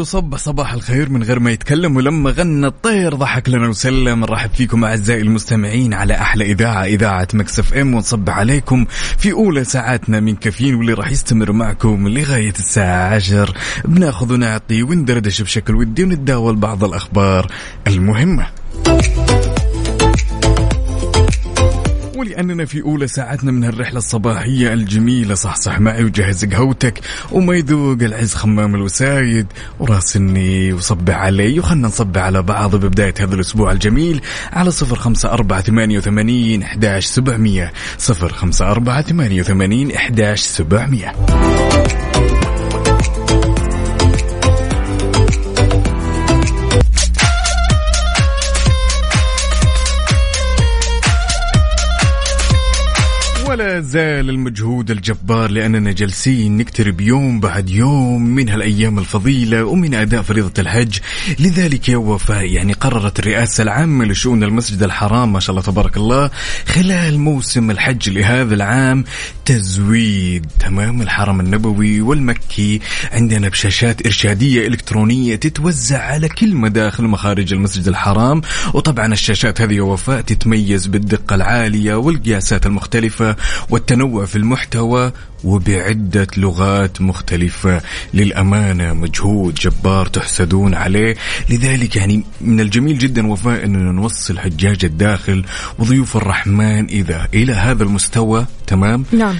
وصبح صباح الخير من غير ما يتكلم ولما غنى الطير ضحك لنا وسلم. نرحب فيكم أعزائي المستمعين على أحلى إذاعة إذاعة Mix FM. ونصبح عليكم في أولى ساعاتنا من كافيين واللي راح يستمر معكم لغاية الساعة 10 بناخذ ونعطي وندردش بشكل ودي ونتداول بعض الأخبار المهمة. ولأننا في أولى ساعتنا من هالرحلة الصباحية الجميلة. صحصح معي وجهز قهوتك وما يذوق العز خمام الوسايد. وراسني وصب علي وخلنا نصب على بعض ببداية هذا الأسبوع الجميل على صفر خمسة أربعة ثمانية وثمانين إحداش سبعمية. صفر خمسة أربعة ثمانية وثمانين إحداش سبعمية. ولا زال المجهود الجبار لأننا جالسين نقترب يوم بعد يوم من هالأيام الفضيلة ومن أداء فريضة الحج. لذلك يا وفاء يعني قررت الرئاسة العامة لشؤون المسجد الحرام ما شاء الله تبارك الله خلال موسم الحج لهذا العام تزويد تمام الحرم النبوي والمكي عندنا بشاشات إرشادية إلكترونية تتوزع على كل مداخل ومخارج المسجد الحرام. وطبعا الشاشات هذه يا وفاء تتميز بالدقة العالية والقياسات المختلفة والتنوع في المحتوى وبعدة لغات مختلفة. للأمانة مجهود جبار تحسدون عليه. لذلك يعني من الجميل جدا وفاء أننا نوصل حجاج الداخل وضيوف الرحمن إذا إلى هذا المستوى تمام؟ نعم.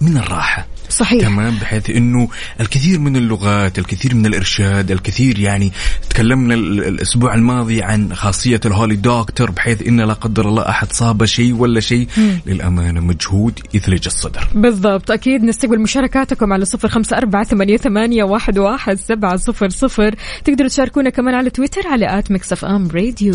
من الراحة. صحيح. تمام بحيث إنه الكثير من اللغات الكثير من الإرشاد الكثير يعني تكلمنا ال- الأسبوع الماضي عن خاصية ال holy doctor بحيث إن لا قدر الله أحد صاب شيء ولا شيء. للأمانة مجهود يثلج الصدر. بالضبط أكيد نستقبل مشاركاتكم على صفر خمسة أربعة ثمانية, ثمانية واحد, واحد سبعة صفر صفر. تقدروا تشاركونا كمان على تويتر على at Mix FM Radio.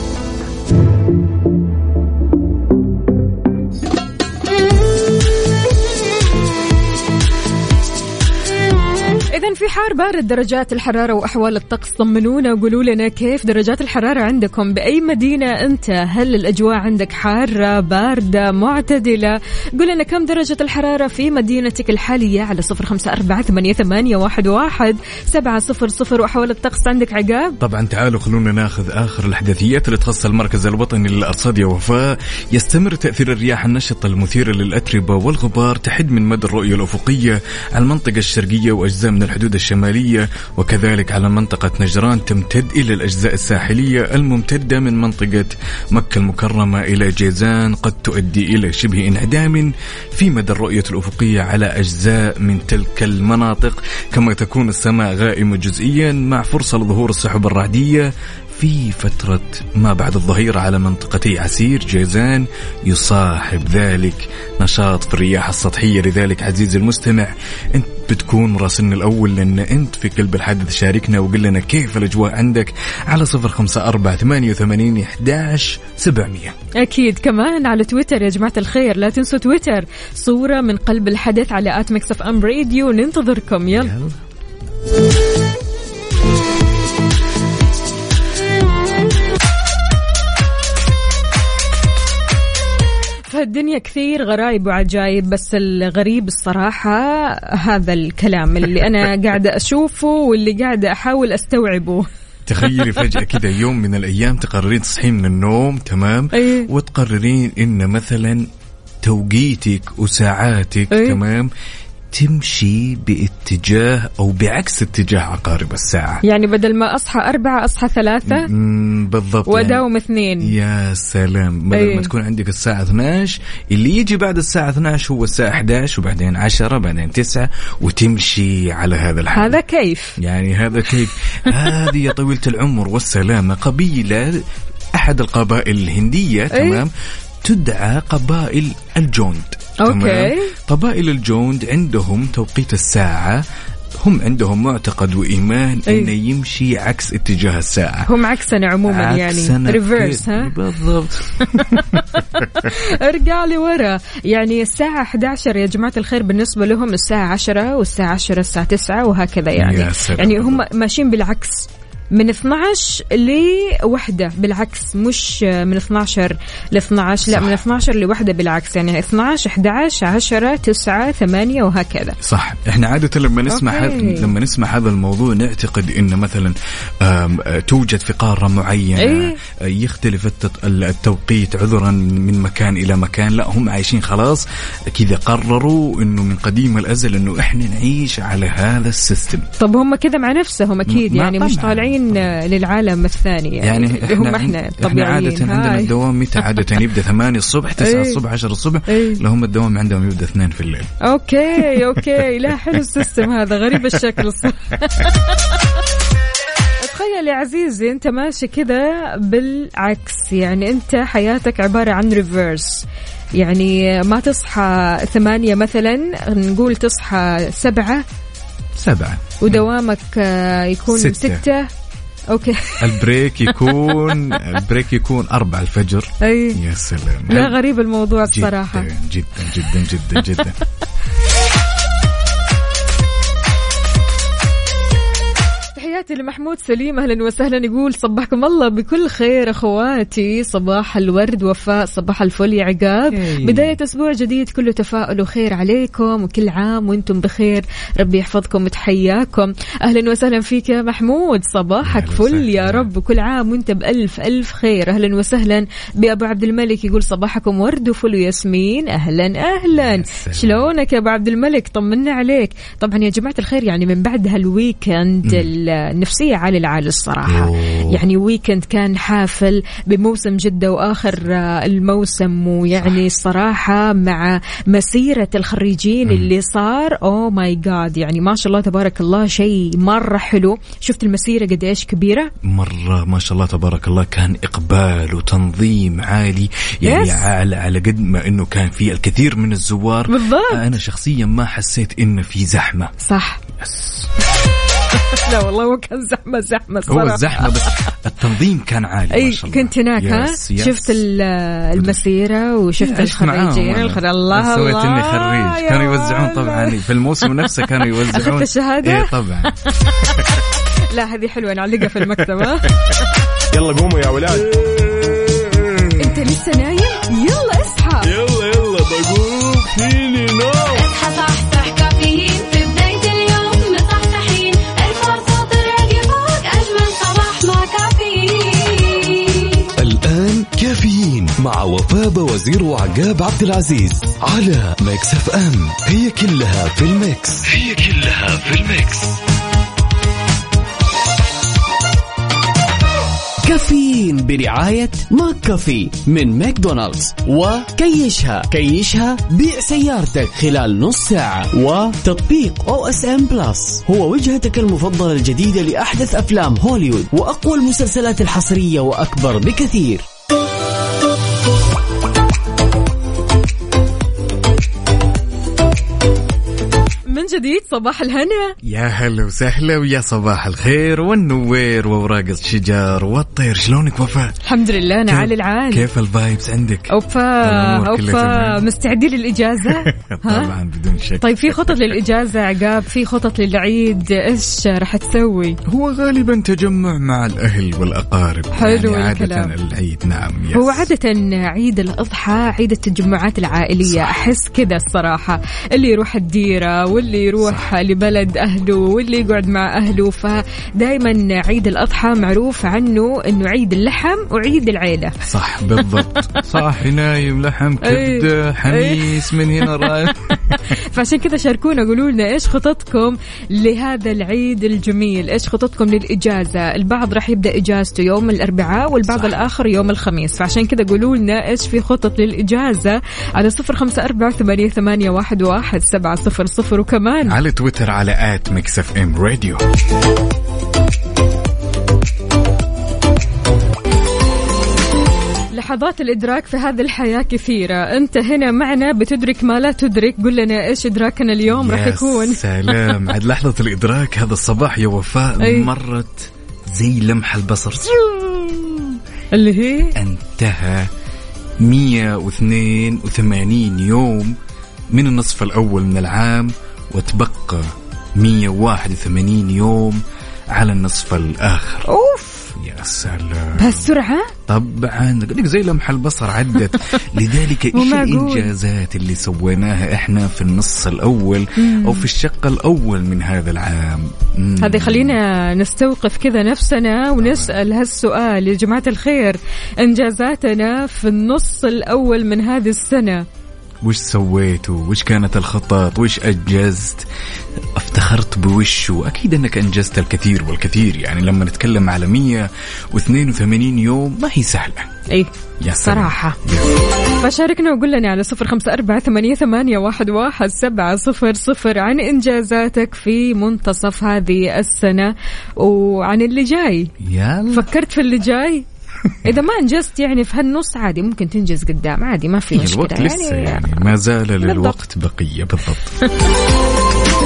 في حار بارد درجات الحرارة وأحوال الطقس طمنونا وقولوا لنا كيف درجات الحرارة عندكم. بأي مدينة أنت؟ هل الأجواء عندك حارة باردة معتدلة؟ قول لنا كم درجة الحرارة في مدينتك الحالية على صفر خمسة أربعة ثمانية, واحد, سبعة صفر صفر وأحوال الطقس عندك عقاب؟ طبعا تعالوا خلونا ناخذ آخر الأحداثيات اللي تخص المركز الوطني للارصاد يا وفاء يستمر تأثير الرياح النشطة المثيرة للأتربة والغبار تحد من مدى الرؤية الأفقية على المنطقة الشرقية وأجزاء من الحدود الشمالية وكذلك على منطقة نجران تمتد إلى الأجزاء الساحلية الممتدة من منطقة مكة المكرمة إلى جيزان قد تؤدي إلى شبه انعدام في مدى الرؤية الأفقية على أجزاء من تلك المناطق. كما تكون السماء غائمة جزئيا مع فرصة لظهور السحب الرعدية في فترة ما بعد الظهيرة على منطقتي عسير جيزان يصاحب ذلك نشاط في الرياح السطحية. لذلك عزيزي المستمع انت بتكون مراسلنا الأول لأن أنت في قلب الحدث شاركنا وقل لنا كيف الأجواء عندك على صفر خمسة أربعة ثمانية وثمانين إحداش سبعمية. أكيد كمان على تويتر يا جماعة الخير. لا تنسوا تويتر صورة من قلب الحدث على at Mix FM Radio. ننتظركم. يلا. فالدنيا كثير غرايب وعجايب بس الغريب الصراحة هذا الكلام اللي أنا قاعدة أشوفه واللي قاعدة أحاول أستوعبه تخيلي فجأة كده يوم من الأيام تقررين تصحين من النوم تمام أيه. وتقررين إن مثلا توقيتك وساعاتك أيه. تمام تمشي باتجاه أو بعكس اتجاه عقارب الساعة. يعني بدل ما أصحى أربعة أصحى ثلاثة؟ بالضبط. يعني واداوم اثنين. يا سلام. بدل أي. ما تكون عندك الساعة 12 اللي يجي بعد الساعة 12 هو الساعة 11 وبعدين 10 بعدين 9 وتمشي على هذا الحال. هذا كيف؟ يعني هذا كيف؟ هذه يا طويلة العمر والسلامة قبيلة أحد القبائل الهندية تمام؟ تدعى قبائل الجوند. تمام؟ okay. قبائل الجوند عندهم توقيت الساعة هم عندهم معتقد وإيمان أي. إنه يمشي عكس اتجاه الساعة هم عكسنا عموما عكسنا يعني ريفيرس كيف- ها بالضبط ارجع لي ورا يعني الساعة 11 يا جماعة الخير بالنسبة لهم الساعة 10 والساعة 10 الساعة 9 وهكذا يعني يا سلام. يعني هم ماشيين بالعكس من 12 لوحدة بالعكس مش من 12 ل 12 لا. من 12 لوحدة بالعكس يعني 12 11 10 9 8 وهكذا صح إحنا عادة لما نسمع. هذا لما نسمع هذا الموضوع نعتقد إن مثلا توجد في قارة معينة إيه. آه، يختلف التوقيت عذرا من مكان إلى مكان لا هم عايشين خلاص كذا قرروا إنه من قديم الأزل إنه إحنا نعيش على هذا ال system طب هم كذا مع نفسهم أكيد يعني مش طبعاً. طالعين للعالم الثاني يعني, يعني اللي هم إحنا إحنا إحنا الطبيعيين. عادة عندنا هاي. الدوام متى؟ عادة يبدأ 8 الصبح 9 إيه. الصبح 10 الصبح. إيه. لهم الدوام عندهم يبدأ 2 في الليل. okay okay. لا حلو ال system هذا غريب الشكل. الصراحه تخيل يا عزيزي أنت ماشي كذا بالعكس. يعني أنت حياتك عبارة عن reverse يعني ما تصحى ثمانية مثلا نقول تصحى سبعة. سبعة. ودوامك آه، يكون. ستة, ستة. okay. ال break يكون ال break يكون 4 الفجر. أي. يا سلام. لا غريب الموضوع جدا الصراحة. جدا جدا جدا جدا. تحياتي لمحمود سليم أهلا وسهلا يقول صبحكم الله. بكل خير أخواتي. صباح الورد وفاء. صباح الفل يا عقاب. إيه. بداية أسبوع جديد كله تفاؤل وخير عليكم وكل عام وأنتم بخير. ربي يحفظكم وتحياكم. أهلا وسهلا فيك يا محمود. صباحك فل يا. رب. وكل عام وأنت بألف ألف خير. أهلا وسهلا. بأبو عبد الملك يقول صباحكم ورد وفل وياسمين. أهلا أهلا. شلونك يا أبو عبد الملك؟ طمنا عليك. طبعا يا جماعة الخير يعني من بعد هال weekend النفسيه عالي العال الصراحة. أوه. يعني weekend كان حافل بموسم جدة وآخر آه، الموسم ويعني الصراحه مع مسيرة الخريجين اللي صار oh my God يعني ما شاء الله تبارك الله شيء مرة حلو. شفت المسيرة قد إيش كبيرة؟ مرة ما شاء الله تبارك الله كان إقبال وتنظيم عالي يعني Yes. على على قد ما إنه كان في الكثير من الزوار. بالضبط. أنا شخصيا ما حسيت إنه في زحمة. صح. لا والله هو كان زحمة زحمة هو صراحة الزحمة بس التنظيم كان عالي أي ما شاء الله. كنت هناك ها. شفت ال- المسيرة وشفت معاهم الخريجين. الله سويت الله إني خريج؟ كانوا يوزعون. طبعا في الموسم نفسه كانوا يوزعون. أخذت الشهادة؟ إيه طبعا. لا هذه حلوة نعلقها في المكتب ها يلا قوموا يا ولاد. وفاء بوزير وعقاب عبد العزيز على Mix FM. هي كلها في ال mix. هي كلها في ال mix. كافيين برعاية McCafé من ماكدونالدز. وكيشها كيشها بيع سيارتك خلال نص ساعة. وتطبيق OSN Plus هو وجهتك المفضلة الجديدة لأحدث أفلام هوليوود وأقوى المسلسلات الحصرية وأكبر بكثير. جديد صباح الهنا. يا هلا وسهلا ويا صباح الخير والنوير وأوراق الشجر والطير. شلونك وفاء؟ الحمد لله أنا عالي العال كيف ال vibes عندك؟ اوبا تمام. مستعدين للإجازة؟ ها؟ طبعا بدون شك. طيب في خطط للإجازة عقاب؟ في خطط للعيد؟ إيش راح تسوي؟ هو غالبا تجمع مع الأهل والأقارب. حلو يعني عادة الكلام. العيد نعم yes. هو عادة عيد الأضحى عيد التجمعات العائلية. أحس كذا الصراحة. اللي يروح الديرة واللي يروح لبلد أهله واللي يقعد مع أهله. فدايما عيد الأضحى معروف عنه أنه عيد اللحم وعيد العيلة. صح بالضبط. صح نايم لحم أي. كبده حميس من هنا رايح. فعشان كذا شاركونا قولوا لنا إيش خططكم لهذا العيد الجميل؟ إيش خططكم للإجازة؟ البعض راح يبدأ إجازته يوم الأربعاء والبعض صح. الآخر يوم الخميس. فعشان كذا قولوا لنا إيش في خطط للإجازة على صفر خمسة أربعة ثمانية, ثمانية واحد, واحد سبعة صفر صفر وكمان على تويتر على at Mix FM Radio. لحظات الإدراك في هذه الحياة كثيرة. أنت هنا معنا بتدرك ما لا تدرك. قل لنا إيش إدراكنا اليوم؟ راح يا يكون. سلام. عاد لحظة الإدراك. هذا الصباح يا وفاء أي. مرت زي لمح البصر. اللي هي؟ انتهى. 182 يوم من النصف الأول من العام وتبقى 181 يوم على النصف الآخر. أوف. يا سلام. بهالسرعة طبعا. لك زي لمح البصر عدت. لذلك إيش. الإنجازات اللي سويناها إحنا في النص الأول أو في الشق الأول من هذا العام. هذا يخلينا نستوقف كذا نفسنا ونسأل هالسؤال. يا جماعة الخير إنجازاتنا في النص الأول من هذه السنة. وش سويتوا وش كانت الخطط وش انجزت افتخرت بوشه أكيد إنك أنجزت الكثير والكثير. يعني لما نتكلم على 182 يوم ما هي سهلة. إيه يا. صراحة. فشاركنا وقول لنا على صفر خمسة أربعة ثمانية, ثمانية واحد, واحد سبعة صفر صفر. عن إنجازاتك في منتصف هذه السنة وعن اللي جاي. يلا. فكرت في اللي جاي؟ إذا ما أنجزت يعني في هالنص عادي ممكن تنجز قدام عادي ما في مشكلة الوقت لسه يعني ما زال للوقت بقية بالضبط.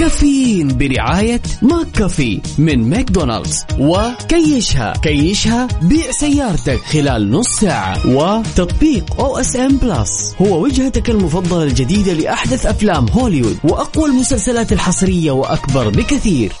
كافيين برعاية McCafé من ماكدونالدز وكيشها كيشها بيع سيارتك خلال نص ساعة وتطبيق OSN Plus. هو وجهتك المفضلة الجديدة لأحدث أفلام هوليوود وأقوى المسلسلات الحصرية وأكبر بكثير.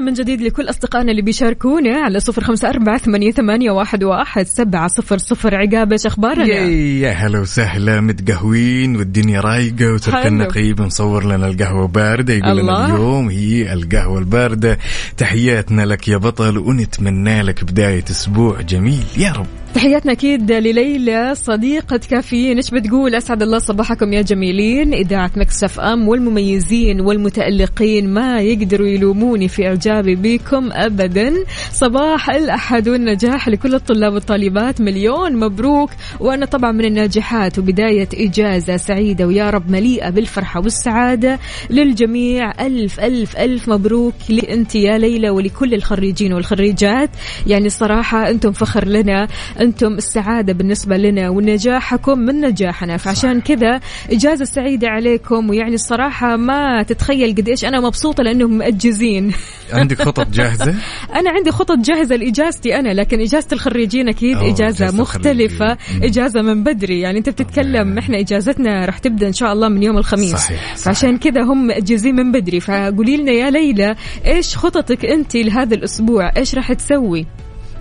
من جديد لكل أصدقائنا اللي بيشاركونا على صفر خمسة أربعة ثمانية, ثمانية واحد, واحد سبعة صفر صفر. عقاب إيش أخبارنا؟ يا هلا وسهلا متقهوين والدنيا رايقة وتركنا. نقيب مصور لنا القهوة باردة يقول لنا. اليوم هي القهوة الباردة. تحياتنا لك يا بطل ونتمنى لك بداية أسبوع جميل. يا رب. تحياتنا أكيد لليلى صديقة كافيين. إيش بتقول؟ أسعد الله صباحكم يا جميلين. إذاعة مكسف أم والمميزين والمتألقين ما يقدروا يلوموني في إعجابي بكم أبدا. صباح الأحد والنجاح لكل الطلاب والطالبات. مليون مبروك. وأنا طبعا من الناجحات وبداية إجازة سعيدة ويا رب مليئة بالفرحة والسعادة. للجميع ألف ألف ألف مبروك. لأنت يا ليلى ولكل الخريجين والخريجات. يعني الصراحة أنتم فخر لنا أنتم السعادة بالنسبة لنا ونجاحكم من نجاحنا. فعشان كذا إجازة سعيدة عليكم. ويعني الصراحة ما تتخيل قد إيش أنا مبسوطة لأنهم مأجزين عندك خطط جاهزة؟ أنا عندي خطط جاهزة لإجازتي أنا لكن إجازة الخريجين إجازة إجازة مختلفة الخريجين. إجازة من بدري يعني أنت بتتكلم إحنا إجازتنا راح تبدأ إن شاء الله من يوم الخميس صحيح، صحيح. فعشان كذا هم مأجزين من بدري فقولي لنا يا ليلى إيش خططك أنت لهذا الأسبوع إيش راح تسوي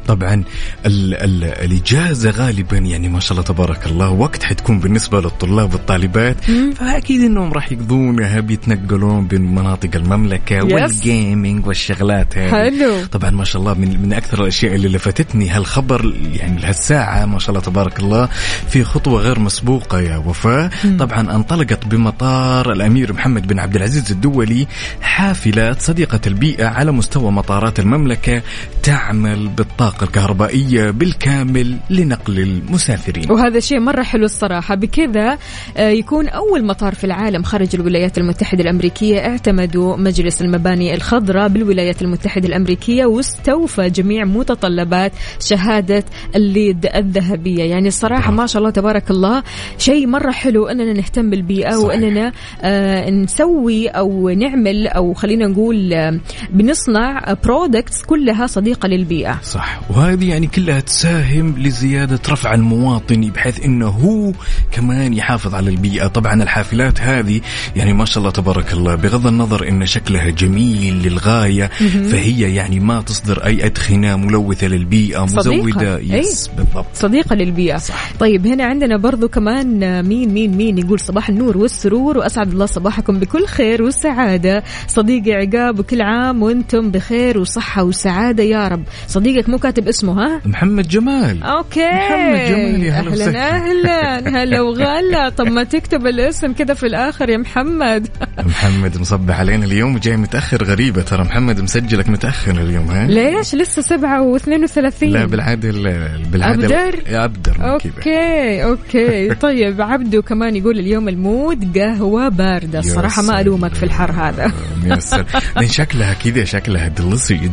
طبعا ال ال الإجازة غالبا يعني ما شاء الله تبارك الله وقت حتكون بالنسبة للطلاب والطالبات. فأكيد أنهم راح يقضونها بيتنقلون بين مناطق المملكة يس. والجيمنج والشغلات هذه. حلو. طبعا ما شاء الله من, من أكثر الأشياء اللي لفتتني هالخبر يعني لهالساعة ما شاء الله تبارك الله في خطوة غير مسبوقة يا وفاء. طبعا انطلقت بمطار الأمير محمد بن عبد العزيز الدولي حافلة صديقة البيئة على مستوى مطارات المملكة تعمل بالطاقة. الكهربائية بالكامل لنقل المسافرين. وهذا شيء مرة حلو الصراحة. بكذا آه، يكون أول مطار في العالم خارج الولايات المتحدة الأمريكية اعتمدوا مجلس المباني الخضراء بالولايات المتحدة الأمريكية واستوفى جميع متطلبات شهادة ال LEED الذهبية. يعني الصراحة ما شاء الله تبارك الله شيء مرة حلو أننا نهتم بالبيئة صحيح. وأننا آه، نسوي أو نعمل أو خلينا نقول آه، بنصنع products كلها صديقة للبيئة. صح. وهذه يعني كلها تساهم لزيادة وعي المواطن بحيث إنه هو كمان يحافظ على البيئة. طبعا الحافلات هذه يعني ما شاء الله تبارك الله بغض النظر إن شكلها جميل للغاية فهي يعني ما تصدر أي أدخنة ملوثة للبيئة. مزودة. إيه. yes بالضبط. صديقة للبيئة. صح. طيب هنا عندنا برضو كمان مين مين مين يقول صباح النور والسرور وأسعد الله صباحكم بكل خير والسعادة صديقي عقاب وكل عام وأنتم بخير وصحة وسعادة. يا رب. صديقك مو كاتب اسمه ها؟ محمد جمال. okay. محمد جمال، يا هلا أهلا وسهلا. أهلا. هلا وغلا. طب ما تكتب الاسم كذا في الآخر يا محمد. محمد مصبح علينا اليوم وجاي متأخر غريبة. ترى محمد مسجلك متأخر اليوم ها؟ ليش؟ لسه سبعة واثنين وثلاثين. لا بالعادة ال- بالعادة أبدر؟ كذا. okay okay. طيب عبدو كمان يقول اليوم ال mood قهوة باردة. الصراحه ما ألومك في الحر هذا. يا سلام. شكلها كذا شكلها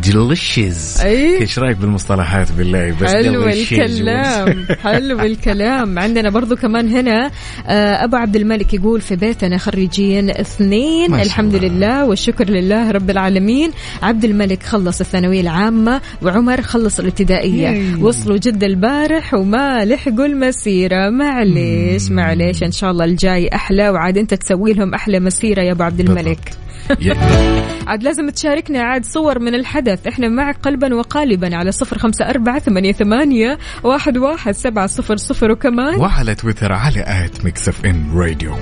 delicious. إيش رأيك بالمصطلحات بالله بس حلو. الكلام. حلو الكلام. عندنا برضو كمان هنا آه، أبو عبد الملك يقول في بيتنا خريجين اثنين. الحمد الله. لله والشكر لله رب العالمين. عبد الملك خلص الثانوية العامة وعمر خلص الابتدائية. ياي. وصلوا جده البارح وما لحقوا المسيرة. معليش معليش. إن شاء الله الجاي أحلى وعاد أنت تسوي لهم أحلى مسيرة يا أبو عبد الملك. يا- عاد لازم تشاركنا عاد صور من الحدث. إحنا معك قلبا وقالبا على صفر خمسة أربعة ثمانية, ثمانية واحد, واحد سبعة صفر صفر وكمان وعلى تويتر على at Mix FM Radio.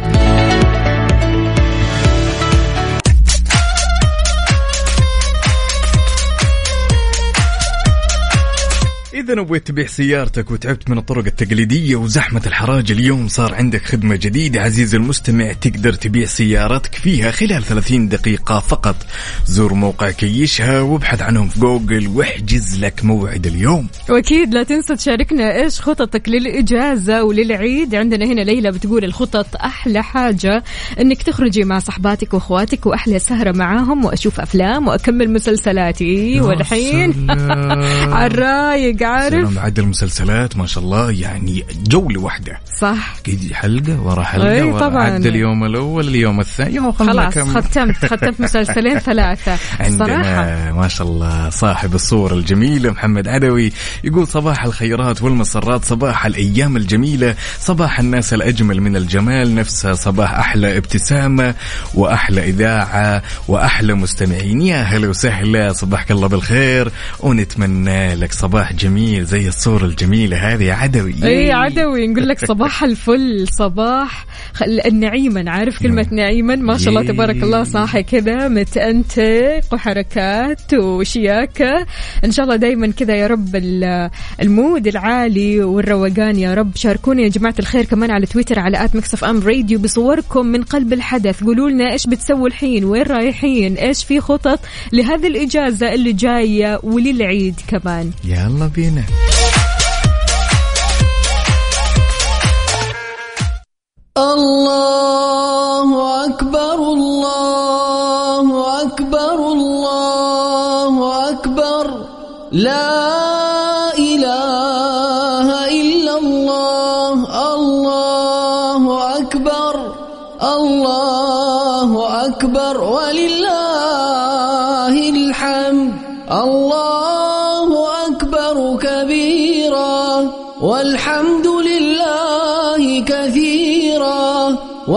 إذا نويت تبيع سيارتك وتعبت من الطرق التقليدية وزحمة الحراج اليوم صار عندك خدمة جديدة. عزيزي المستمع تقدر تبيع سيارتك فيها خلال 30 دقيقة فقط. زور موقع كيشها وابحث عنهم في جوجل واحجز لك موعد اليوم. وأكيد لا تنسى تشاركنا إيش خططك للإجازة وللعيد. عندنا هنا ليلى بتقول الخطط أحلى حاجة إنك تخرجي مع صحباتك وأخواتك وأحلى سهرة معاهم وأشوف أفلام وأكمل مسلسلاتي. والحين. على الرايق عارف؟ سلام عد المسلسلات ما شاء الله يعني جولة واحدة. صح. كذي حلقة ورا حلقة أي ورا طبعاً. عد اليوم الأول اليوم الثاني. خلاص ختمت ختمت مسلسلين ثلاثة. صراحة. عندنا ما شاء الله صاحب الصور الجميلة محمد عدوي يقول صباح الخيرات والمسرات صباح الأيام الجميلة صباح الناس الأجمل من الجمال نفسها صباح أحلى ابتسامة وأحلى إذاعة وأحلى مستمعين. يا هلا وسهلا صباحك الله بالخير ونتمنى لك صباح جميل. زي الصورة الجميلة هذه عدوي. اي عدوي. نقول لك صباح الفل صباح خل- نعيما. عارف كلمة نعيما؟ ما شاء الله. تبارك الله صاحي كذا متأنتق وحركات وشياكة. إن شاء الله دايما كذا يا رب ال- ال mood العالي والروقان يا رب. شاركونا يا جماعة الخير كمان على تويتر على at Mix FM Radio بصوركم من قلب الحدث. قولوا لنا إيش بتسووا الحين؟ وين رايحين؟ إيش في خطط لهذه الإجازة اللي جاية وللعيد كمان؟ يلا بينا. الله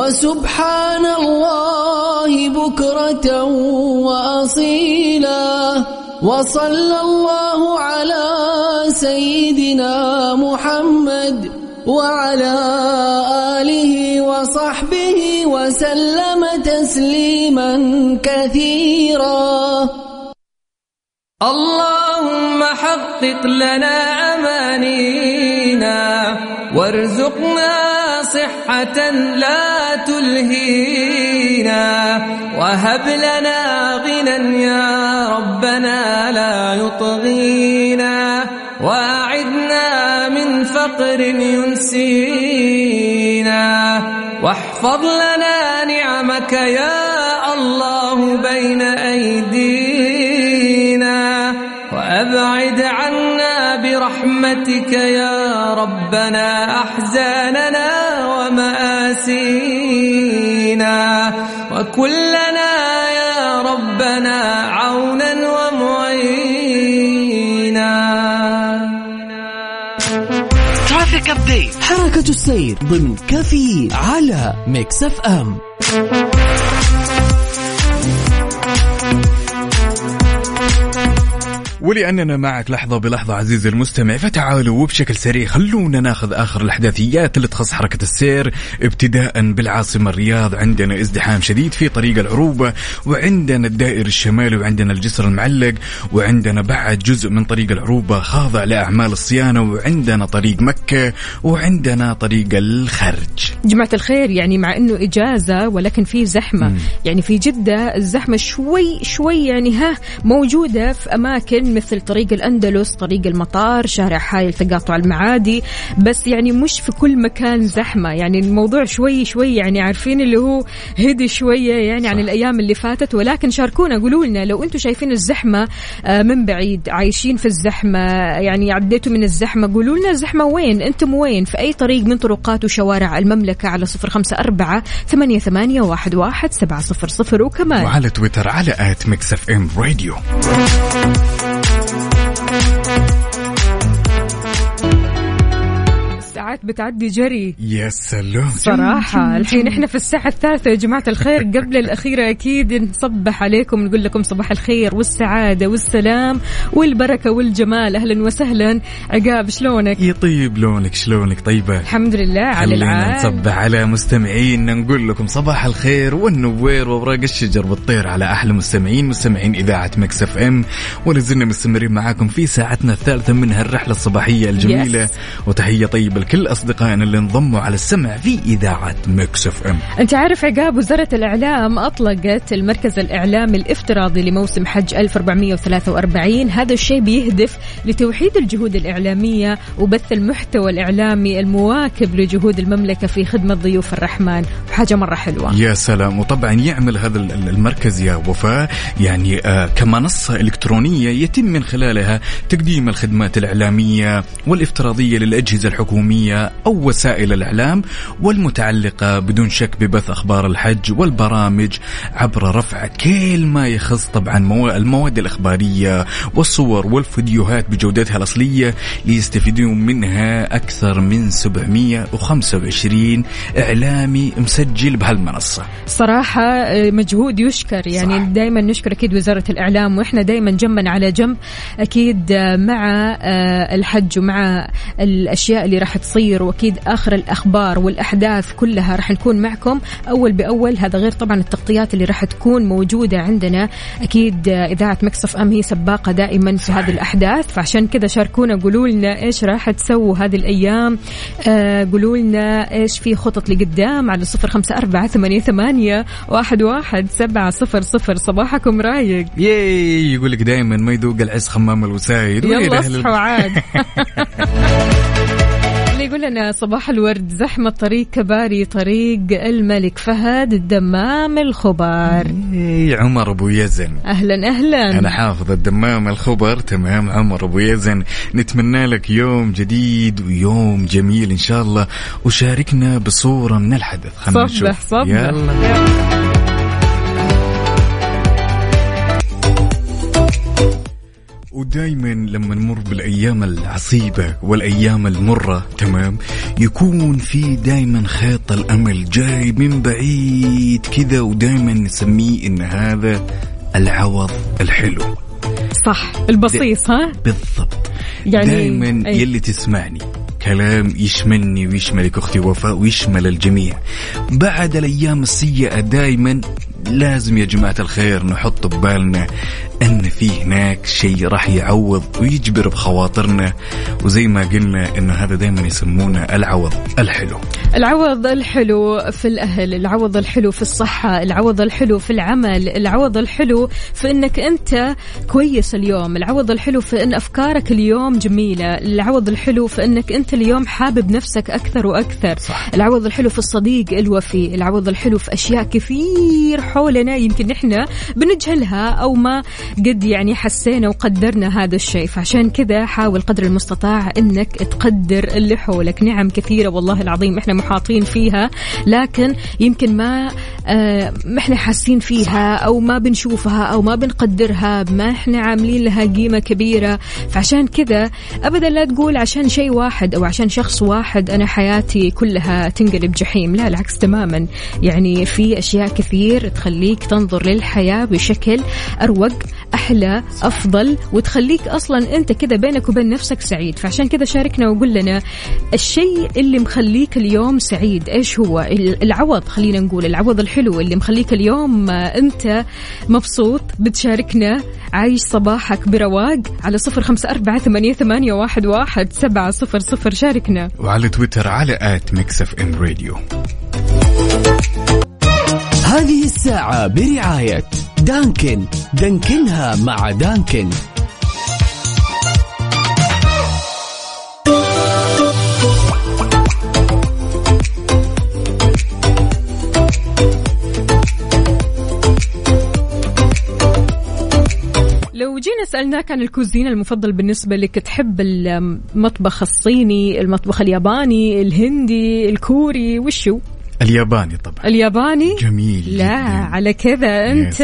وسبحان الله بكرة وأصيلا وصلى الله على سيدنا محمد وعلى آله وصحبه وسلم تسليما كثيرا. اللهم حقق لنا أمانينا وارزقنا صحة لا تلهينا وهب لنا غنى يا ربنا لا يطغينا وأعدنا من فقر ينسينا واحفظ لنا نعمك يا الله بين أيدينا وأبعد عنا برحمتك يا ربنا أحزاننا كلنا يا ربنا عونا ومعينا. traffic update حركة السير ضمن كافيين على Mix FM. thank you ولأننا معك لحظة بلحظة عزيزي المستمع فتعالوا وبشكل سريع خلونا ناخذ آخر الأحداثيات اللي تخص حركة السير ابتداء بالعاصمة الرياض عندنا ازدحام شديد في طريق العروبة وعندنا الدائر الشمالي وعندنا الجسر المعلق وعندنا بعد جزء من طريق العروبة خاضع لأعمال الصيانة وعندنا طريق مكة وعندنا طريق الخرج. جماعة الخير يعني مع إنه إجازة ولكن في زحمة. يعني في جدة الزحمة شوي شوي يعني ها موجودة في أماكن مثل طريق الأندلس، طريق المطار، شارع حائل تقاطع المعادي، بس يعني مش في كل مكان زحمة، يعني الموضوع شوي شوي يعني عارفين اللي هو هدي شوية يعني عن الأيام اللي فاتت. ولكن شاركونا قولوا لنا لو أنتم شايفين الزحمة آه، من بعيد، عايشين في الزحمة، يعني عديتوا من الزحمة، قولوا لنا الزحمة وين؟ أنتم وين؟ في أي طريق من طرقات وشوارع المملكة على صفر خمسة أربعة ثمانية, ثمانية واحد, واحد سبعة صفر صفر. وكمان وعلى تويتر على at Mix FM Radio. الساعات بتعدي جري. يا سلام. صراحة الحين إحنا في الساعة الثالثة يا جماعة الخير. قبل الأخيرة أكيد نصبح عليكم نقول لكم صباح الخير والسعادة والسلام والبركة والجمال. أهلا وسهلا. عقاب شلونك؟ يطيب لونك شلونك؟ طيبة؟ الحمد لله على العال نصبح على مستمعينا نقول لكم صباح الخير والنوير واوراق الشجر والطير على أحلى مستمعين مستمعين إذاعة Mix FM. ولازلنا مستمرين معاكم في ساعتنا الثالثة من هالرحلة الصباحية الجميلة. وتحية طيبة لكل اصدقائنا اللي انضموا على السمع في إذاعة مكس إف إم. أنت عارف عقاب وزارة الإعلام أطلقت المركز الإعلامي الافتراضي لموسم حج 1443 هذا الشيء بيهدف لتوحيد الجهود الإعلامية وبث المحتوى الإعلامي المواكب لجهود المملكة في خدمة ضيوف الرحمن. حاجة مرة حلوة. يا سلام. وطبعا يعمل هذا ال- ال- المركز يا وفاء. يعني آه كمنصة إلكترونية يتم من خلالها تقديم الخدمات الإعلامية والإفتراضية للأجهزة أو وسائل الإعلام والمتعلقة بدون شك ببث أخبار الحج والبرامج عبر رفع كل ما يخص طبعا مو- المواد الإخبارية والصور والفيديوهات بجودتها الأصلية ليستفيدون منها أكثر من 725 إعلامي مسجل بهالمنصة. صراحة آه، مجهود يشكر. يعني. دائما نشكر أكيد وزارة الإعلام وإحنا دائما جنبا على جنب أكيد آه، مع آه، الحج ومع الأشياء اللي راح تصير. وأكيد آخر الأخبار والأحداث كلها راح نكون معكم أول بأول. هذا غير طبعا التغطيات اللي راح تكون موجودة عندنا. أكيد إذاعة مكسف أم هي سباقة دائما في هذه الأحداث فعشان كذا شاركونا قولوا لنا إيش راح تسووا هذه الأيام. آه، قولوا لنا إيش في خطط لقدام على صفر خمسة أربعة ثمانية, ثمانية واحد, واحد سبعة صفر صفر. صباحكم رايق. ياي يقول لك دائما ما يذوق العز خمام الوسايد. يلا اصحوا عاد. يقول لنا صباح الورد زحمة طريق كباري طريق الملك فهد الدمام الخبر. إيه، عمر أبو يزن. أهلا أهلا. أنا حافظ الدمام الخبر. تمام عمر أبو يزن. نتمنى لك يوم جديد ويوم جميل إن شاء الله. وشاركنا بصورة من الحدث. خلينا صبح نشوف. صبح. يلا. ودايما لما نمر بالأيام العصيبة والأيام المرة تمام؟ يكون في دايما خيط الأمل جاي من بعيد كذا ودايما نسميه إن هذا العوض الحلو. صح البصيص ها؟ بالضبط. يعني- دائما أي. يلي تسمعني. كلام يشملني ويشملك أختي وفاء ويشمل الجميع. بعد الأيام السيئة دائما لازم يا جماعة الخير نحط ببالنا إن في هناك شيء راح يعوض ويجبر بخواطرنا وزي ما قلنا انه هذا دائما يسمونه العوض الحلو العوض الحلو في الأهل العوض الحلو في الصحة العوض الحلو في العمل العوض الحلو في أنك أنت كويس اليوم العوض الحلو في أن أفكارك اليوم جميلة العوض الحلو في أنك أنت اليوم حابب نفسك أكثر وأكثر صح. العوض الحلو في الصديق الوفي العوض الحلو في أشياء كثير حولنا يمكن إحنا بنجهلها أو ما قد يعني حسينا وقدرنا هذا الشيء. فعشان كذا حاول قدر المستطاع أنك تقدر اللي حولك نعم كثيرة والله العظيم إحنا محاطين فيها لكن يمكن ما آه، ما إحنا حاسين فيها أو ما بنشوفها أو ما بنقدرها ما إحنا عاملين لها قيمة كبيرة. فعشان كذا ابدا لا تقول عشان شيء واحد أو عشان شخص واحد أنا حياتي كلها تنقلب جحيم. لا العكس تماما. يعني في أشياء كثير تخليك تنظر للحياة بشكل أروق أحلى أفضل وتخليك أصلا أنت كذا بينك وبين نفسك سعيد. فعشان كذا شاركنا وقول لنا الشيء اللي مخليك اليوم سعيد. إيش هو؟ العوض خلينا نقول العوض الحلو اللي مخليك اليوم أنت مبسوط. بتشاركنا عايش صباحك برواق على صفر خمسة أربعة ثمانية, ثمانية واحد, واحد سبعة صفر صفر. شاركنا. وعلى تويتر على at Mix FM Radio هذه الساعة برعاية Dunkin. دانكنها مع Dunkin. لو جينا سألناك عن ال cuisine المفضل بالنسبة لك تحب المطبخ الصيني المطبخ الياباني الهندي الكوري وشو؟ الياباني طبعا الياباني جميل لا جداً. على كذا أنت.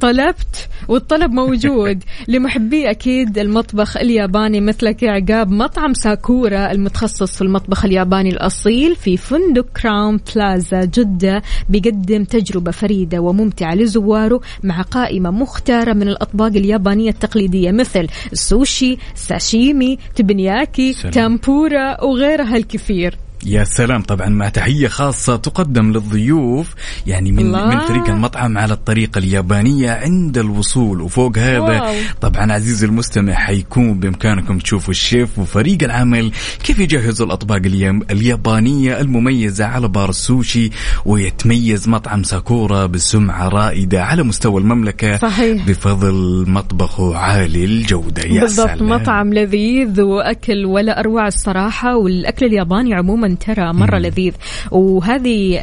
طلبت والطلب موجود لمحبي أكيد المطبخ الياباني مثلك يا عقاب مطعم Sakura المتخصص في المطبخ الياباني الأصيل في فندق Crowne Plaza جدة بيقدم تجربة فريدة وممتعة لزواره مع قائمة مختارة من الأطباق اليابانية التقليدية مثل السوشي ساشيمي تيبانياكي سلام. تيمبورا وغيرها الكثير يا سلام طبعا مع تحية خاصة تقدم للضيوف يعني من الله. من فريق المطعم على الطريقة اليابانية عند الوصول وفوق هذا wow. طبعا عزيزي المستمع حيكون بإمكانكم تشوفوا الشيف وفريق العمل كيف يجهزوا الأطباق اليابانية المميزة على بار السوشي ويتميز مطعم Sakura بسمعة رائدة على مستوى المملكة صحيح. بفضل مطبخه عالي الجودة يا بالضبط سلام. مطعم لذيذ وأكل ولا أروع الصراحة والأكل الياباني عموما ترى مرة لذيذ. وهذه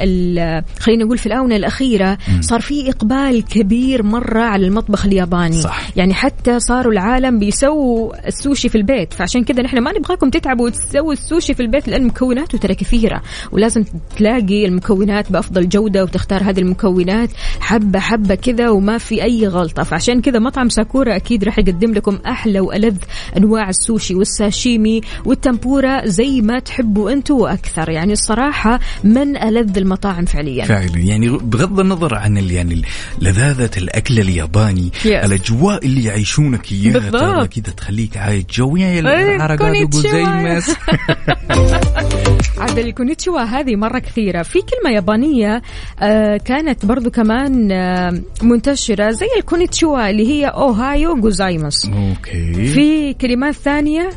خلينا نقول في الآونة الأخيرة صار في إقبال كبير مرة على المطبخ الياباني. صح. يعني حتى صاروا العالم بيسووا السوشي في البيت. فعشان كذا نحن ما نبغاكم تتعبوا وتسووا السوشي في البيت لأن مكوناته ترى كثيرة. ولازم تلاقي المكونات بأفضل جودة وتختار هذه المكونات حبة حبة كذا وما في أي غلطة. فعشان كذا مطعم ساكورا أكيد راح يقدم لكم أحلى وألذ أنواع السوشي والساشيمي والتيمبورا زي ما تحبوا أنتم وأكثر يعني الصراحة من ألذ المطاعم فعليا. فعلا. يعني بغض النظر عن يعني لذاذة الأكل الياباني Yes. الأجواء اللي يعيشونك بالضبط. ترى كذا تخليك عايش جو يعني إيه، الحركات こんにちは. و ございます عاد ال こんにちは هذه مرة كثيرة. في كلمة يابانية آه كانت برضو كمان آه منتشرة زي ال こんにちは اللي هي おはようございます okay. في كلمات ثانية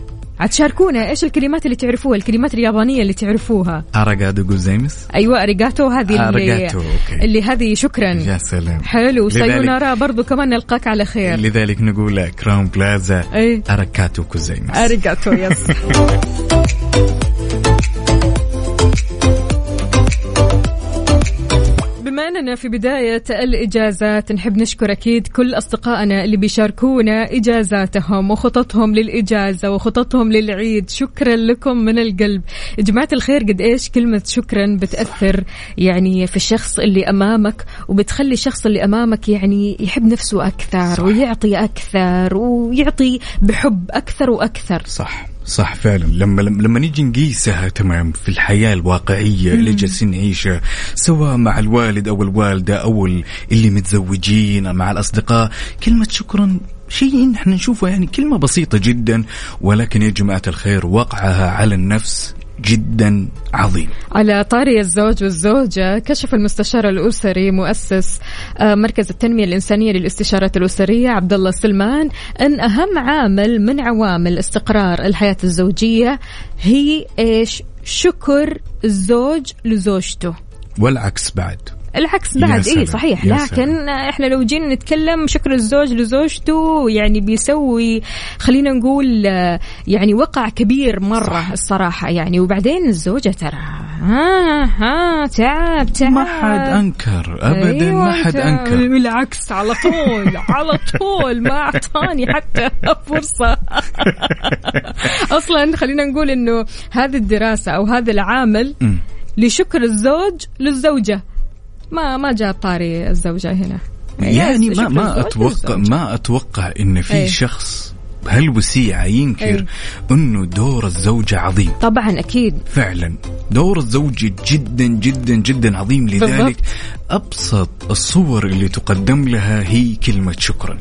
عاد شاركونا إيش الكلمات اللي تعرفوها الكلمات اليابانية اللي تعرفوها؟ ありがとうございます أيوه ありがとう هذه اللي okay. اللي هذه شكرا. يا سلام. حلو さようなら برضو كمان نلقاك على خير. لذلك نقول Crowne Plaza إيه. ありがとうございます ありがとう yes اننا في بداية الإجازات. نحب نشكر أكيد كل أصدقائنا اللي بيشاركونا إجازاتهم وخططهم للإجازة وخططهم للعيد. شكرا لكم من القلب. يا جماعة الخير قد إيش كلمة شكرا بتأثر يعني في الشخص اللي أمامك وبتخلي الشخص اللي أمامك يعني يحب نفسه أكثر صح. ويعطي أكثر ويعطي بحب أكثر وأكثر. صح. صح فعلا. لما لما نيجي نقيسها تمام في الحياة الواقعية اللي جالسين نعيشها سواء مع الوالد أو الوالدة أو ال- اللي متزوجين مع الأصدقاء كلمة شكرا شيء نحن نشوفه يعني كلمة بسيطة جدا ولكن يا جماعة الخير وقعها على النفس جدا عظيم. على طاري الزوج والزوجة كشف المستشار الأسري مؤسس آه، مركز التنمية الإنسانية للاستشارات الأسرية عبد الله سلمان أن أهم عامل من عوامل استقرار الحياة الزوجية هي إيش؟ شكر الزوج لزوجته. والعكس بعد. العكس بعد اي صحيح لكن سلام. إحنا لو جينا نتكلم شكر الزوج لزوجته يعني بيسوي خلينا نقول يعني وقع كبير مرة صح. الصراحة يعني وبعدين الزوجة ترى ها ها تعب تعب ما حد أنكر ابدا أيوة ما حد. أنكر بالعكس على طول على طول ما أعطاني حتى فرصة أصلا خلينا نقول إنه هذه الدراسة أو هذا العامل. لشكر الزوج للزوجة ما ما جاء طاري الزوجة هنا يعني ما ما أتوقع. ما أتوقع إن في أي. شخص بهالوسيعه ينكر أي. إنه دور الزوجة عظيم طبعا أكيد فعلا دور الزوجة جدا جدا جدا عظيم لذلك بالضبط. أبسط الصور اللي تقدم لها هي كلمة شكرا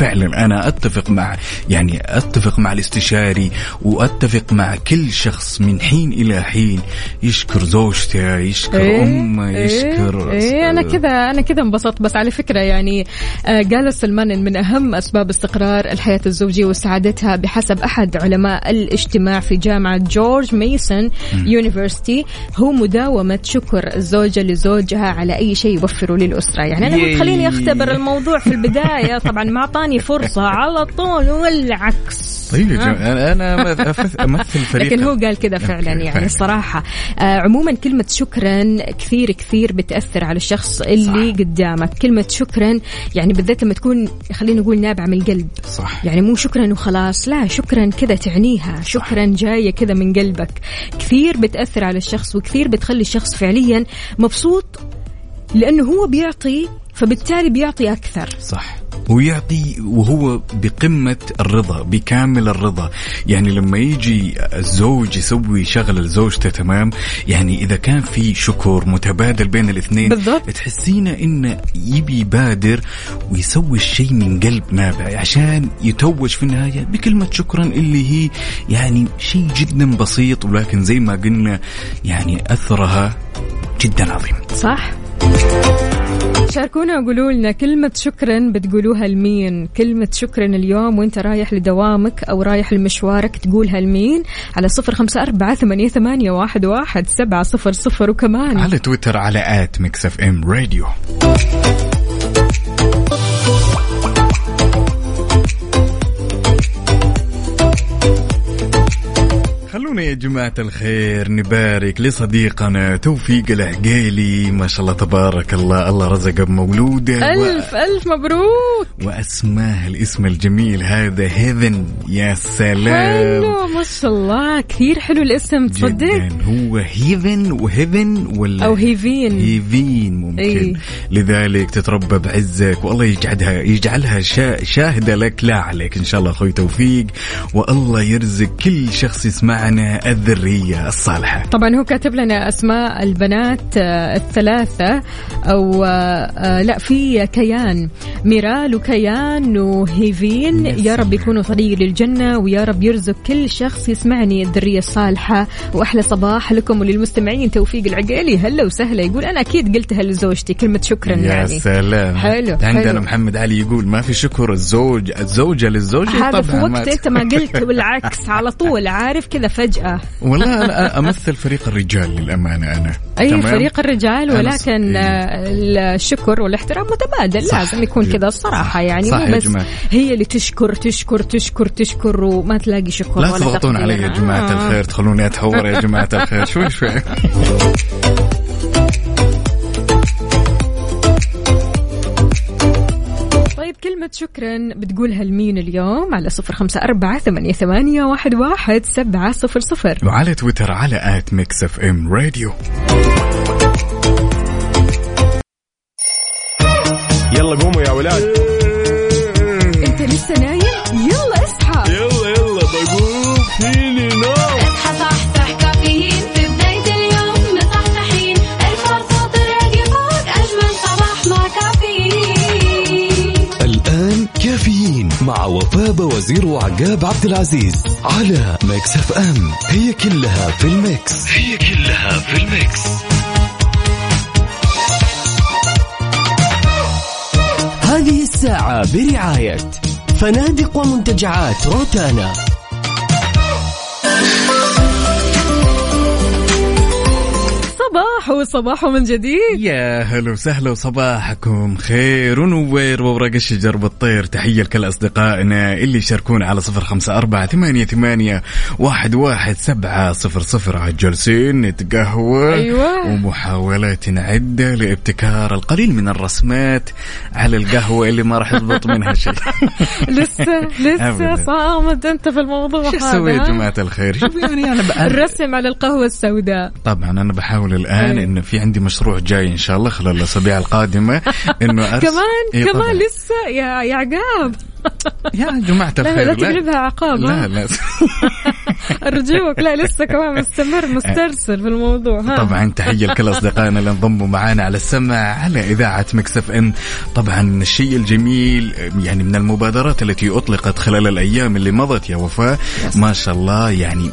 فعلا أنا أتفق مع يعني أتفق مع الاستشاري وأتفق مع كل شخص من حين إلى حين يشكر زوجته يشكر أمه يشكر إيه أنا كذا أنا كذا انبسطت. بس على فكرة يعني آه، قال سلمان من أهم أسباب استقرار الحياة الزوجية وسعادتها بحسب أحد علماء الاجتماع في جامعة جورج ميسون يونيفرسيتي هو مداومة شكر الزوجه لزوجها على أي شيء يوفره للأسرة. يعني أنا قلت. خليني أختبر الموضوع في البداية. طبعا ما أعطاني فرصة على طول والعكس. طيب أنا امثل فريق لكن هو قال كذا فعلا يعني فعلا. الصراحة آه عموما كلمة شكرا كثير كثير بتأثر على الشخص اللي صح. قدامك. كلمة شكرا يعني بالذات لما تكون خلينا نقول نابعة من القلب. صح. يعني مو شكرا وخلاص لا شكرا كذا تعنيها. شكرا جاية كذا من قلبك. كثير بتأثر على الشخص وكثير بتخلي الشخص فعليا مبسوط لأنه هو بيعطي فبالتالي بيعطي أكثر. صح. ويعطي وهو بقمة الرضا بكامل الرضا. يعني لما يجي الزوج يسوي شغلة لزوجته تمام؟ يعني إذا كان في شكر متبادل بين الاثنين بالضبط. تحسينه إنه يبي يبادر ويسوي الشيء من قلب نابع عشان يتوج في النهاية بكلمة شكرا اللي هي يعني شيء جدا بسيط ولكن زي ما قلنا يعني أثرها جدا عظيم. صح. شاركونا وقولوا لنا كلمة شكرا بتقولوها لمين؟ كلمة شكرا اليوم وانت رايح لدوامك أو رايح لمشوارك تقولها لمين؟ على صفر خمسة أربعة ثمانية, ثمانية واحد, واحد سبعة صفر صفر وكمان. على تويتر على at Mix FM Radio. يا جماعة الخير نبارك لصديقنا توفيق العقيلي. ما شاء الله تبارك الله الله رزقه بمولوده ألف ألف مبروك. وأسماه الاسم الجميل هذا هيفن يا سلام. حلو ما شاء الله كثير حلو الاسم تصدق؟ هو هيفن وهيفن ولا أو هيفين هيفين ممكن. إيه. لذلك تتربى بعزك والله يجعلها يجعلها شا شاهدة لك لا عليك إن شاء الله أخوي توفيق والله يرزق كل شخص يسمعنا. الذرية الصالحة. طبعا هو كاتب لنا أسماء البنات آه، الثلاثة أو آه، آه، لا في كيان. ميرال وكيان وهيفين. يا رب. يكونوا طريق للجنة ويا رب يرزق كل شخص يسمعني الذرية الصالحة. وأحلى صباح لكم وللمستمعين. توفيق العقيلي هلا وسهلا. يقول أنا أكيد قلتها لزوجتي. كلمة شكرا يا يعني. سلام. حلو، عندنا حلو. محمد علي يقول ما في شكر الزوج الزوجة للزوجة هذا في وقت ما أنت ما قلت بالعكس على طول عارف كذا فجأة والله أنا أمثل فريق الرجال للأمانة أنا أي تمام؟ فريق الرجال ولكن آه، الشكر والاحترام متبادل صح. لازم يكون كذا الصراحة يعني صح مو بس جماعة. هي اللي تشكر تشكر تشكر تشكر وما تلاقي شكر لا تضغطون. علي يا جماعة آه. الخير تخلوني أتحور يا جماعة الخير شوي شوي كلمة شكرا بتقولها لمين اليوم؟ على صفر خمسة أربعة ثمانية, ثمانية واحد, واحد سبعة صفر صفر. وعلى تويتر على at Mix FM Radio يلا قوموا يا ولاد. مع وفاء وزير وعقاب عبد العزيز على Mix FM. هي كلها في ال mix. هي كلها في ال mix. هذه الساعة برعاية فنادق ومنتجعات روتانا. صباح وصباح من جديد يا هلا وسهلا وصباحكم خير ونوير وورق الشجر بالطير تحية لكل أصدقائنا اللي يشاركون على صفر خمسة أربعة ثمانية, ثمانية واحد, واحد سبعة صفر صفر جالسين نتقهوى أيوة. ومحاولات عدة لابتكار القليل من الرسمات على القهوة اللي ما راح يضبط منها شيء لسه لسه. صامد أنت في الموضوع شو ها؟ جماعة الخير شوف يعني أنا الرسم على القهوة السوداء طبعا أنا بحاول الآن إيه. إنه في عندي مشروع جاي إن شاء الله خلال الأسابيع القادمة إنه أرس... كمان إيه كمان طبعاً. لسه يا يا عقاب. يا جماعة لا الخير لا. تقلبها عقاب لا؟ لا. أرجوك. لا لسه كمان مستمر مسترسل في الموضوع ها؟ طبعا تحية لكل أصدقائنا اللي انضموا معنا على السمع على إذاعة Mix FM. طبعا الشيء الجميل يعني من المبادرات التي أطلقت خلال الأيام اللي مضت يا وفاء ما شاء الله يعني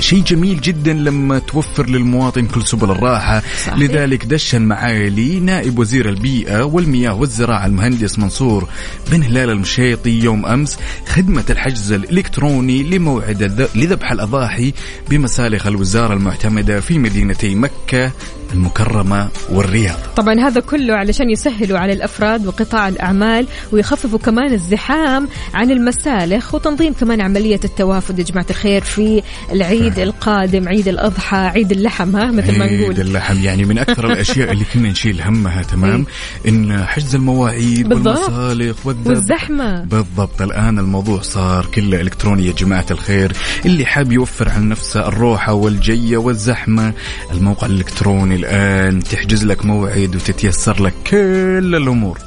شيء جميل جدا لما توفر للمواطن كل سبل الراحة صحيح. لذلك دشن معالي نائب وزير البيئة والمياه والزراعة المهندس منصور بن هلال المشيطي يوم أمس خدمة الحجز الإلكتروني لموعد لذبح الأضاحي بمسالخ الوزارة المعتمدة في مدينتي مكة المكرمة والرياض. طبعا هذا كله علشان يسهلوا على الأفراد وقطاع الأعمال ويخففوا كمان الزحام عن المسالخ وتنظيم كمان عملية التوافد. يا جماعة الخير في العيد القادم عيد الأضحى عيد اللحم ها مثل ما عيد نقول. اللحم. يعني من أكثر الأشياء اللي كنا نشيل همها تمام؟ إن حجز المواعيد والذبح. والزحمة. بالضبط. الآن الموضوع صار كله إلكتروني يا جماعة الخير. اللي حاب يوفر على نفسه الروحة والجية والزحمة الموقع الإلكتروني الآن تحجز لك موعد وتتيسر لك كل الأمور.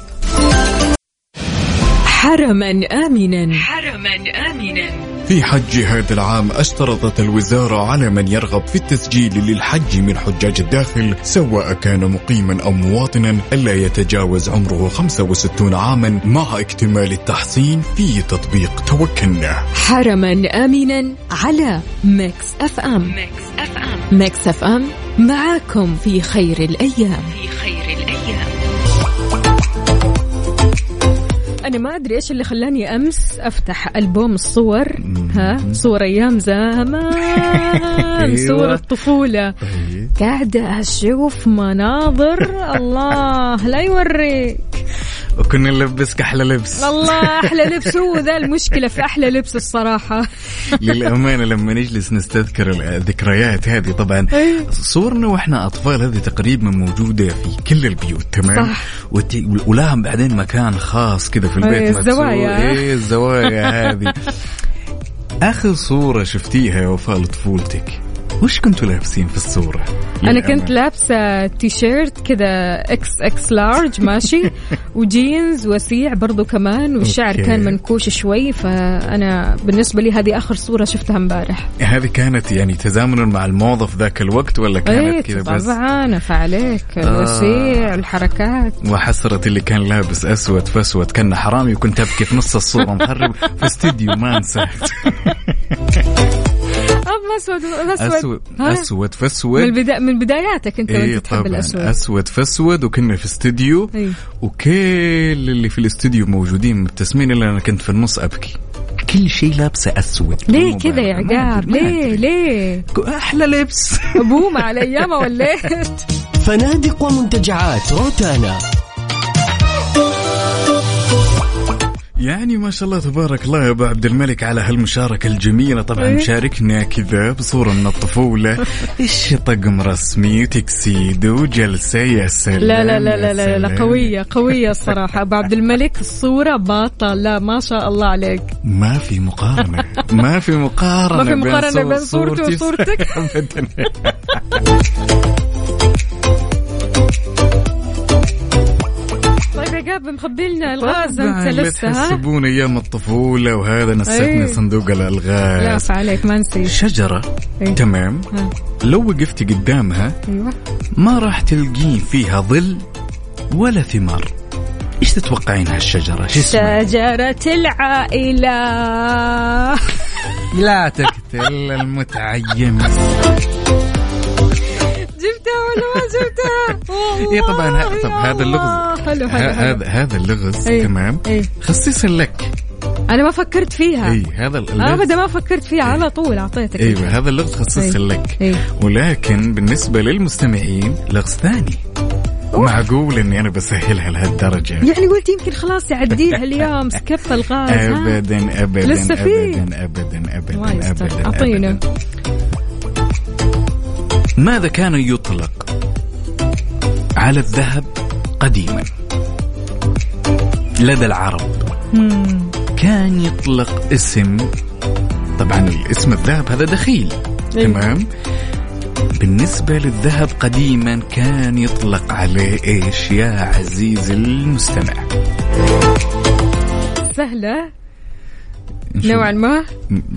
حرما آمنا. حرما آمنا. في حج هذا العام أشترطت الوزارة على من يرغب في التسجيل للحج من حجاج الداخل سواء كان مقيما أو مواطنا ألا يتجاوز عمره 65 عاما مع اكتمال التحصين في تطبيق توكلنا حرما آمنا على Mix FM. Mix FM. Mix FM معاكم في خير الأيام. في خير الأيام. أنا ما أدري إيش اللي خلاني أمس أفتح ألبوم الصور ها؟ صور أيام زمان أيوة. صور الطفولة. قاعدة أشوف مناظر الله لا يوريك. وكنا نلبسك أحلى لبس الله أحلى لبس هو ذا المشكلة في أحلى لبس الصراحة للأمانة لما نجلس نستذكر الذكريات هذه طبعا. صورنا وإحنا أطفال هذه تقريبا موجودة في كل البيوت تمام صح. وت... ولها بعدين مكان خاص كذا في البيت. الزوايا. إيه الزوايا هذه آخر صورة شفتيها يا وفاء لطفولتك وش كنتوا لابسين في الصورة؟ أنا. كنت لابسة تيشيرت كذا إكس إكس لارج ماشي وجينز وسيع برضو كمان والشعر okay. كان منكوش شوي فأنا بالنسبة لي هذه آخر صورة شفتها امبارح هذه كانت يعني تزامنا مع الموضة في ذاك الوقت ولا كانت إيه كذا بس؟ طبعا فعليك آه. الوسيع الحركات وحسرة اللي كان لابس أسود فاسود كان حرامي وكنت أبكي في نص الصورة مخرب في استديو ما انسات اب اسود اسود أسود ها؟ أسود من فاسود البدا من بداياتك أنت إيه وأنت تحب الأسود. أسود فاسود وكنا في استديو. إيه. وكل اللي في الاستديو موجودين مبتسمين إلا أنا كنت في النص أبكي. كل شيء لابسة أسود ليه كذا يا عقاب؟ ليه. ليه؟ أحلى لبس. بومة على ايامها وليت فنادق ومنتجعات روتانا. يعني ما شاء الله تبارك الله يا ابو عبد الملك على هالمشاركة الجميلة. طبعا إيه. مشاركنا كذا بصورة من الطفولة. إيش طقم رسمي؟ وتكسيدو وجلسه يا سلام لا لا لا لا لا, لا سلام. قوية قوية الصراحة. أبو عبد الملك الصورة باطة لا ما شاء الله عليك. ما في مقارنة. ما في مقارنة ما في مقارنة صور- بين صورتي وصورتك. أبدا. طيب يا قاب مخبي لنا الغاز لا لسه ها تحسبون أيام الطفولة وهذا نستني أيه. صندوق لا الألغاز فعليك ما نسيت شجرة إيه. تمام ها. لو وقفتي قدامها أيوة ما راح تلقين فيها ظل ولا ثمار إيش تتوقعين هالشجرة؟ شو اسمها؟ شجرة العائلة لا تقتل المتعيم جبتها ولا ما جبتها؟ اي طبعا طب هذا. اللغز حلو حلو هذا هذا اللغز إيه. تمام إيه. خصيصا لك أنا ما فكرت فيها اي هذا اللغز أبدا ما فكرت فيها على طول أعطيتك أيوه هذا اللغز خصيصا إيه. لك إيه. ولكن بالنسبة للمستمعين لغز ثاني معقول إني أنا بسهلها لهالدرجة يعني قلت يمكن خلاص يعديها اليوم سكبت الغاز؟ ابدا ابدا لسه في؟ ابدا ابدا ابدا ابدا أعطينا أبداً. ماذا كان يطلق على الذهب قديما لدى العرب كان يطلق اسم طبعا الاسم الذهب هذا دخيل أيوة. تمام بالنسبة للذهب قديما كان يطلق عليه إيش يا عزيزي المستمع سهلة. نوعا ما؟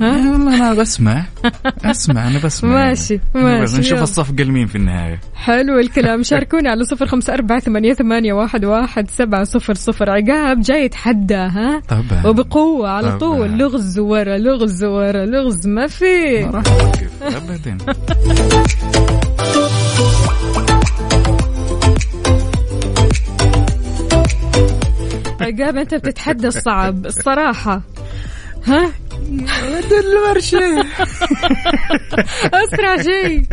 ها؟ والله أنا بسمع. أسمع أنا بسمع. ماشي، ماشي، نشوف يلا. الصفقة لمين في النهاية. حلو الكلام. شاركونا على صفر خمسة أربعة ثمانية, ثمانية واحد, واحد سبعة صفر صفر. عقاب جاي يتحدى ها؟ طبعا. وبقوة على طبعاً. طول. لغز ورا لغز ورا لغز ما في. ما راح ابدا. عقاب أنت بتتحدى الصعب. الصراحة. ها؟ المرشد أسرع شيء.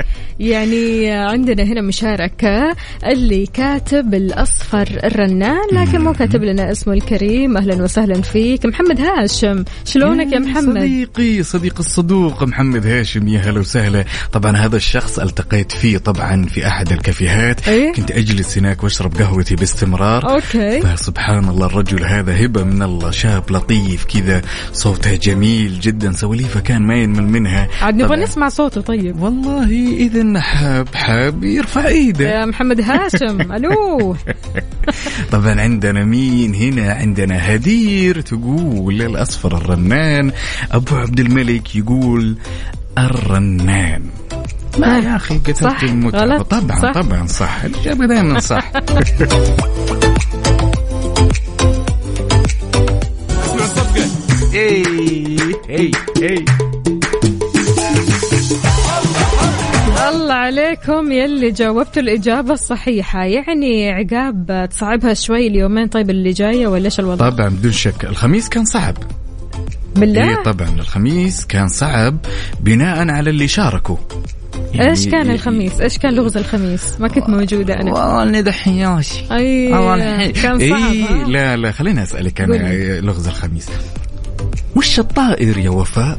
يعني عندنا هنا مشاركة اللي كاتب الأصفر الرنان لكن مو كاتب لنا اسمه الكريم. أهلا وسهلا فيك. محمد هاشم شلونك يا محمد؟ صديقي صديق الصدوق محمد هاشم يا هلا وسهلا. طبعا هذا الشخص التقيت فيه طبعا في أحد الكافيهات. إيه؟ كنت أجلس هناك وأشرب قهوتي باستمرار. أوكي. فسبحان الله الرجل هذا هبة من الله شاب لطيف كذا. صوته جميل جدا. سواليفه كان ما ينمل منها. عاد نبغى. نسمع صوته طيب. والله إذا حاب حاب يرفع إيده. يا محمد هاشم ألو. طبعا عندنا مين هنا؟ عندنا هدير تقول الأصفر الرنان. أبو عبد الملك يقول الرنان. ما يا أخي قتلت المتعة. غلط، طبعا صح. طبعا صح. الإجابة دائما صح. اسمع الصفقة اي الله عليكم. يلي جاوبتوا الإجابة الصحيحة. يعني عقاب تصعبها شوي اليومين. طيب اللي جاية ولا إيش الوضع؟ طبعا بدون شك. الخميس كان صعب. بالله؟ إيه طبعا. الخميس كان صعب بناء على اللي شاركوا. يعني إيش كان الخميس؟ إيش كان لغز الخميس؟ ما كنت موجودة أنا. والله دحياشي أي كان صعب ها؟ لا لا خليني أسألك أنا. لغز الخميس. وش الطائر يا وفاء؟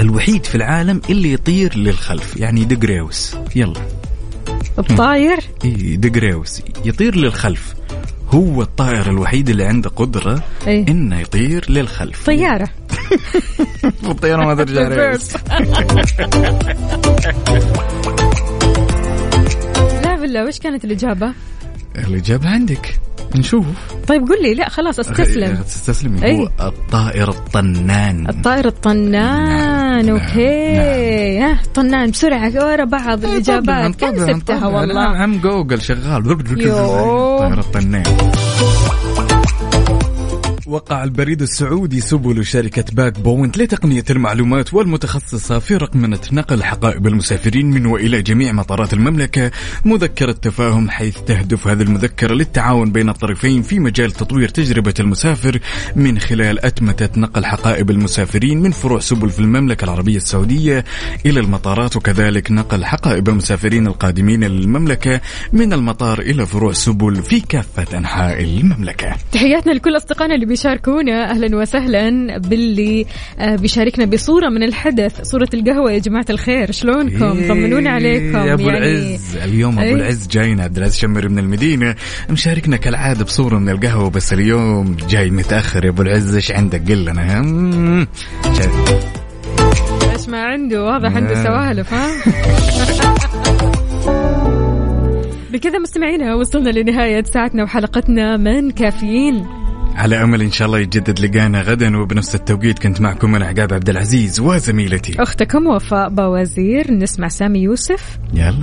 الوحيد في العالم اللي يطير للخلف يعني دقريوس يلا. الطاير إيه دقريوس يطير للخلف. هو الطائر الوحيد اللي عنده قدرة إيه. إنه يطير للخلف. طيارة. الطيارة ما ترجع ريوس. لا بالله وش كانت الإجابة؟ الإجابة عندك. نشوف. طيب قل لي. لا خلاص استسلم. تستسلمي إيه. هو الطائر الطنان. الطائر الطنان. نعم، okay. ها طنان بسرعة ورا بعض الإجابات. كان سبتها والله؟ عم جوجل شغال. طائر الطنان. وقع البريد السعودي سبل شركة Bag Point لتقنية المعلومات والمتخصصة في رقمنة نقل حقائب المسافرين من وإلى جميع مطارات المملكة مذكرة تفاهم حيث تهدف هذه المذكرة للتعاون بين الطرفين في مجال تطوير تجربة المسافر من خلال أتمتة نقل حقائب المسافرين من فروع سبل في المملكة العربية السعودية إلى المطارات وكذلك نقل حقائب المسافرين القادمين للمملكة من المطار إلى فروع سبل في كافة أنحاء المملكة. تحياتنا لكل أصدقائنا اللي بيشاركونا أهلا وسهلا باللي آه، بيشاركنا بصورة من الحدث صورة القهوة يا جماعة الخير. شلونكم؟ طمنونا عليكم يا أبو يعني العز اليوم أبو إيه. العز جاينا عبد العزيز شمر من المدينة. مشاركنا كالعادة بصورة من القهوة بس اليوم جاي متأخر. يا أبو العز إيش عندك؟ قل لنا. إيش ما عنده؟ واضح عنده نعم. سوالف ها؟ بكذا مستمعينا وصلنا لنهاية ساعتنا وحلقتنا من كافيين. على أمل إن شاء الله يتجدد لقانا غدا وبنفس التوقيت كنت معكم أنا عقاب عبد العزيز وزميلتي. أختكم وفاء بوازير نسمع سامي يوسف. يلا.